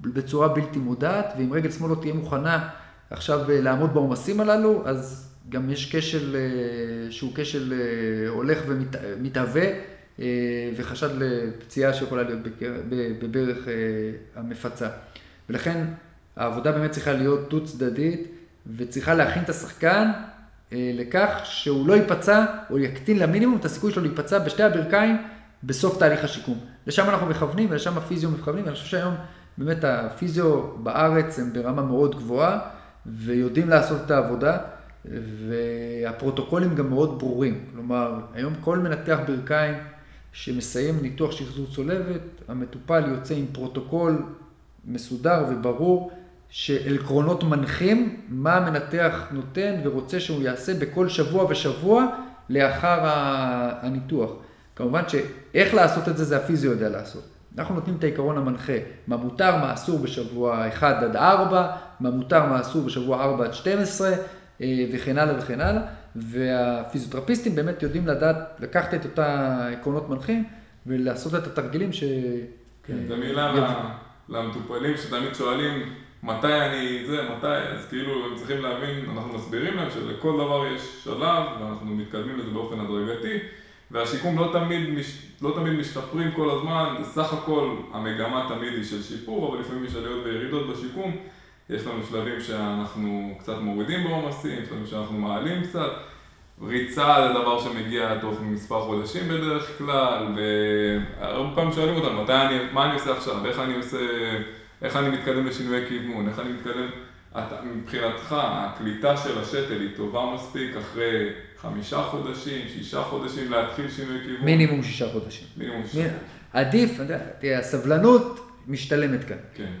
בצורה בלתי מודעת, ואם רגל שמאל לא תהיה מוכנה עכשיו לעמוד בעומסים הללו, אז גם יש כשל אה, שהוא כשל אה, הולך ומתהווה אה, וחשד לפציעה שיכולה להיות בברך המפצה. ולכן העבודה באמת צריכה להיות דו צדדית וצריכה להכין את השחקן לכך שהוא לא ייפצע או יקטין למינימום את הסיכוי שלו להיפצע בשתי הברכיים בסוף תהליך השיקום. לשם אנחנו מכוונים ולשם הפיזיו מכוונים ואני חושב שהיום באמת הפיזיו בארץ הם ברמה מאוד גבוהה ויודעים לעשות את העבודה. והפרוטוקולים גם מאוד ברורים. כלומר, היום כל מנתח ברכיים שמסיים ניתוח שחזור צולבת, המטופל יוצא עם פרוטוקול מסודר וברור, של עקרונות מנחים, מה המנתח נותן ורוצה שהוא יעשה בכל שבוע ושבוע לאחר הניתוח. כמובן שאיך לעשות את זה, זה הפיזיו יודע לעשות. אנחנו נותנים את העיקרון המנחה, מה מותר, מה אסור בשבוע 1 עד 4, מה מותר, מה אסור בשבוע 4 עד 12, אה, וכן הלאה וכן הלאה. והפיזיותרפיסטים באמת יודעים לדעת, לקחת את אותה עקרונות מנחים ולעשות את התרגילים ש... כן, זו מילה למטופלים שתמיד שואלים מתי אני זה, מתי, אז כאילו הם צריכים להבין, אנחנו מסבירים להם שלכל דבר יש שלב ואנחנו מתקדמים לזה באופן הדרגתי והשיקום לא תמיד, לא תמיד משתפרים כל הזמן, סך הכל המגמה תמיד היא של שיפור, אבל לפעמים יש עליות וירידות בשיקום. יש לנו שלבים שאנחנו קצת מורידים בעומסים, שלבים שאנחנו מעלים קצת. ריצה זה דבר שמגיע תוך מספר חודשים בדרך כלל, והרבה פעמים שואלים אותנו, מתי אני, מה אני עושה עכשיו, איך אני עושה, איך אני מתקדם לשינויי כיוון, איך אני מתקדם, אתה, מבחינתך הקליטה של השתל היא טובה מספיק אחרי חמישה חודשים, שישה חודשים להתחיל שינוי כיוון? מינימום שישה חודשים. מינימום שישה. עדיף, תראה, הסבלנות משתלמת כאן. כן.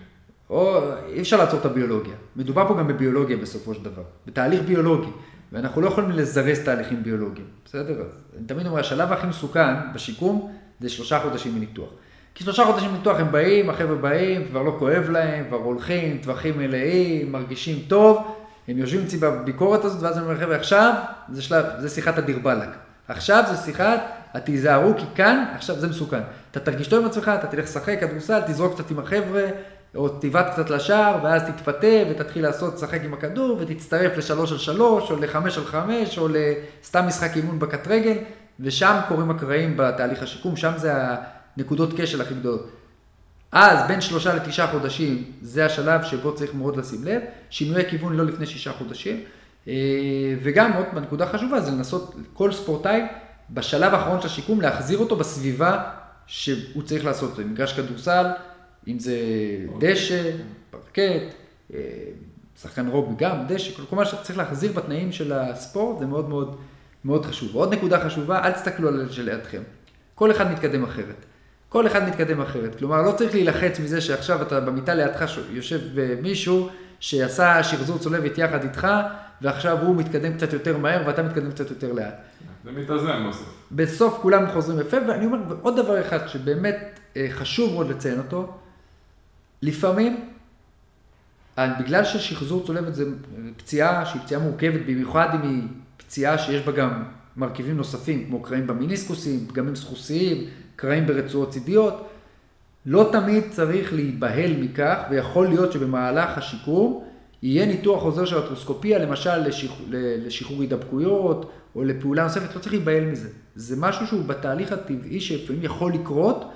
או אי אפשר לעצור את הביולוגיה. מדובר פה גם בביולוגיה בסופו של דבר, בתהליך ביולוגי. ואנחנו לא יכולים לזרז תהליכים ביולוגיים, בסדר? אז אני תמיד אומר, השלב הכי מסוכן בשיקום זה שלושה חודשים מניתוח. כי שלושה חודשים מניתוח הם באים, החבר'ה באים, כבר לא כואב להם, כבר הולכים, טווחים מלאים, מרגישים טוב, הם יושבים אצלי בביקורת הזאת, ואז אני אומר, חבר'ה, עכשיו זה שלב, זה שיחת הדיר באלק. עכשיו זה שיחת, תיזהרו, כי כאן, עכשיו זה מסוכן. אתה תרגיש טוב עם עצמך, אתה תלך לשחק כדורסל, תזרוק קצת עם החבר'ה, או תבעט קצת לשער, ואז תתפתה ותתחיל לעשות, לשחק עם הכדור, ותצטרף לשלוש על שלוש, או לחמש על חמש, או לסתם משחק אימון בקט רגל, ושם קורים הקרעים בתהליך השיקום, שם זה הנקודות כשל הכי גדולות. אז בין שלושה לתשעה חודשים, זה השלב שבו צריך מאוד לשים לב, שינויי כיוון לא לפני שישה חודשים, אה, וגם עוד נקודה חשובה זה לנסות כל ספורטאי בשלב האחרון של השיקום להחזיר אותו בסביבה שהוא צריך לעשות, מגרש כדורסל, אם זה דשא, פרקט, אה, שחקן רוגבי גם, דשא, כלומר שצריך להחזיר בתנאים של הספורט, זה מאוד מאוד מאוד חשוב. עוד נקודה חשובה, אל תסתכלו על שלידכם. כל אחד מתקדם אחרת. כל אחד מתקדם אחרת. כלומר, לא צריך להילחץ מזה שעכשיו אתה במיטה לידך יושב מישהו שעשה שחזור צולבת יחד איתך, ועכשיו הוא מתקדם קצת יותר מהר ואתה מתקדם קצת יותר לאט. זה מתאזן בסוף. בסוף כולם חוזרים יפה, ואני אומר עוד דבר אחד שבאמת אה, חשוב מאוד לציין אותו, לפעמים, בגלל ששחזור צולבת זה פציעה שהיא פציעה מורכבת, במיוחד אם היא פציעה שיש בה גם מרכיבים נוספים, כמו קרעים במיניסקוסים, פגמים סחוסיים, קרעים ברצועות צידיות, לא תמיד צריך להיבהל מכך, ויכול להיות שבמהלך השיקום יהיה ניתוח חוזר של אטרוסקופיה, למשל לשחרור, לשחרור הידבקויות, או לפעולה נוספת, לא צריך להיבהל מזה. זה משהו שהוא בתהליך הטבעי שלפעמים יכול לקרות,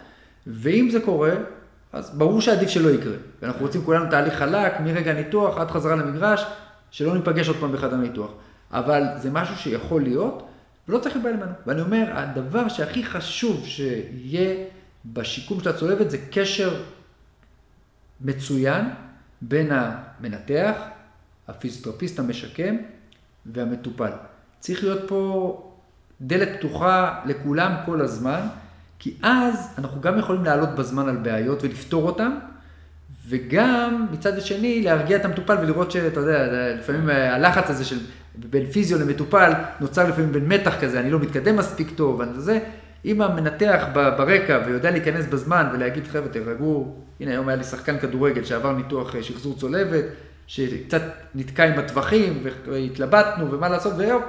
ואם זה קורה, אז ברור שעדיף שלא יקרה. ואנחנו רוצים כולנו תהליך חלק, מרגע הניתוח עד חזרה למגרש, שלא ניפגש עוד פעם בחדר הניתוח. אבל זה משהו שיכול להיות, ולא צריך לבעל ממנו. ואני אומר, הדבר שהכי חשוב שיהיה בשיקום של הצולבת זה קשר מצוין בין המנתח, הפיזיותרפיסט המשקם והמטופל. צריך להיות פה דלת פתוחה לכולם כל הזמן. כי אז אנחנו גם יכולים לעלות בזמן על בעיות ולפתור אותן, וגם מצד השני להרגיע את המטופל ולראות שאתה יודע, לפעמים הלחץ הזה של בין פיזיו למטופל נוצר לפעמים בין מתח כזה, אני לא מתקדם מספיק טוב, ואני זה, אם המנתח ברקע ויודע להיכנס בזמן ולהגיד חבר'ה תרגעו, הנה היום היה לי שחקן כדורגל שעבר ניתוח אה, שחזור צולבת, שקצת נתקע עם הטווחים והתלבטנו ומה לעשות, והיום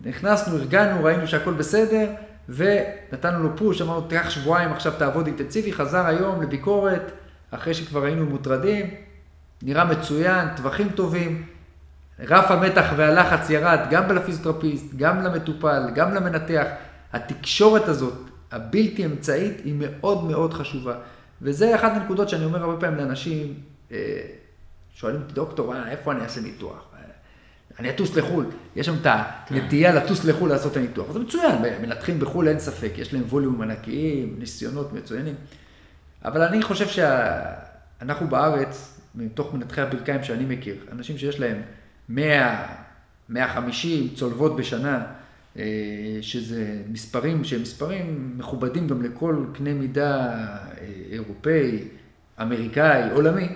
נכנסנו, הרגענו, ראינו שהכל בסדר, ונתנו לו פוש, אמרנו, תיקח שבועיים, עכשיו תעבוד אינטנסיבי, חזר היום לביקורת, אחרי שכבר היינו מוטרדים, נראה מצוין, טווחים טובים, רף המתח והלחץ ירד גם לפיזיותרפיסט, גם למטופל, גם למנתח. התקשורת הזאת, הבלתי אמצעית, היא מאוד מאוד חשובה. וזה אחת הנקודות שאני אומר הרבה פעמים לאנשים, אה, שואלים אותי, דוקטור, איפה אני אעשה ניתוח? אני אטוס לחו"ל, יש שם את הנטייה לטוס לחו"ל לעשות את הניתוח. זה מצוין, מנתחים בחו"ל אין ספק, יש להם ווליום ענקיים, ניסיונות מצוינים. אבל אני חושב שאנחנו בארץ, מתוך מנתחי הברכיים שאני מכיר, אנשים שיש להם 100, 150 צולבות בשנה, אה, שזה מספרים שהם מספרים מכובדים גם לכל קנה מידה אה, אירופאי, אמריקאי, עולמי.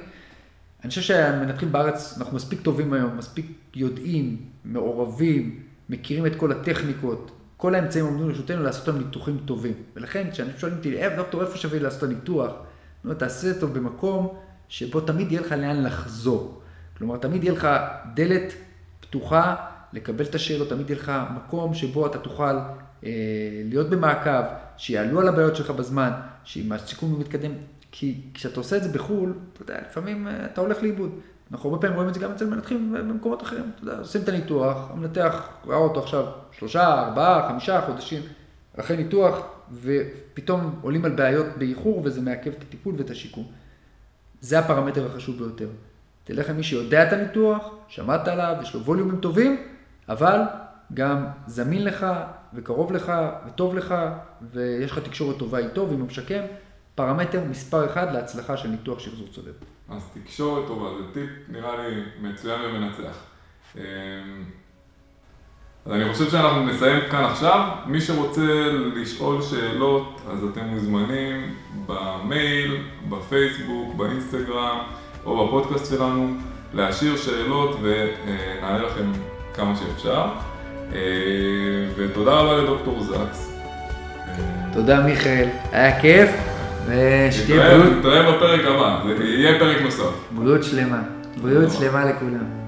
אני חושב שהמנתחים בארץ, אנחנו מספיק טובים היום, מספיק יודעים, מעורבים, מכירים את כל הטכניקות, כל האמצעים עומדים לרשותנו לעשות להם ניתוחים טובים. ולכן, כשאנשים שואלים אותי, אה, דוקטור, איפה שווה לעשות את הניתוח? אני אומר, תעשה אותו במקום שבו תמיד יהיה לך לאן לחזור. כלומר, תמיד יהיה לך דלת פתוחה לקבל את השאלות, תמיד יהיה לך מקום שבו אתה תוכל אה, להיות במעקב, שיעלו על הבעיות שלך בזמן, שאם הסיכום מתקדם, כי כשאתה עושה את זה בחו"ל, אתה יודע, לפעמים אה, אתה הולך לאיבוד. אנחנו הרבה פעמים רואים את זה גם אצל מנתחים במקומות אחרים. אתה יודע, עושים את הניתוח, המנתח ראה אותו עכשיו שלושה, ארבעה, חמישה חודשים אחרי ניתוח, ופתאום עולים על בעיות באיחור, וזה מעכב את הטיפול ואת השיקום. זה הפרמטר החשוב ביותר. תלך למי שיודע את הניתוח, שמעת עליו, יש לו ווליומים טובים, אבל גם זמין לך, וקרוב לך, וטוב לך, ויש לך תקשורת טובה איתו, ואם הוא משקם, פרמטר מספר אחד להצלחה של ניתוח שחזור צולב. אז תקשורת טובה, זה טיפ נראה לי מצוין ומנצח. אמ, אז אני חושב שאנחנו נסיים כאן עכשיו. מי שרוצה לשאול שאלות, אז אתם מוזמנים במייל, בפייסבוק, באינסטגרם או בפודקאסט שלנו להשאיר שאלות ונענה לכם כמה שאפשר. אה, ותודה רבה לדוקטור זקס. תודה מיכאל, היה כיף. ושתהיה בריאות. נתראה בפרק הבא, זה יהיה פרק נוסף. בריאות שלמה. בריאות שלמה לכולם.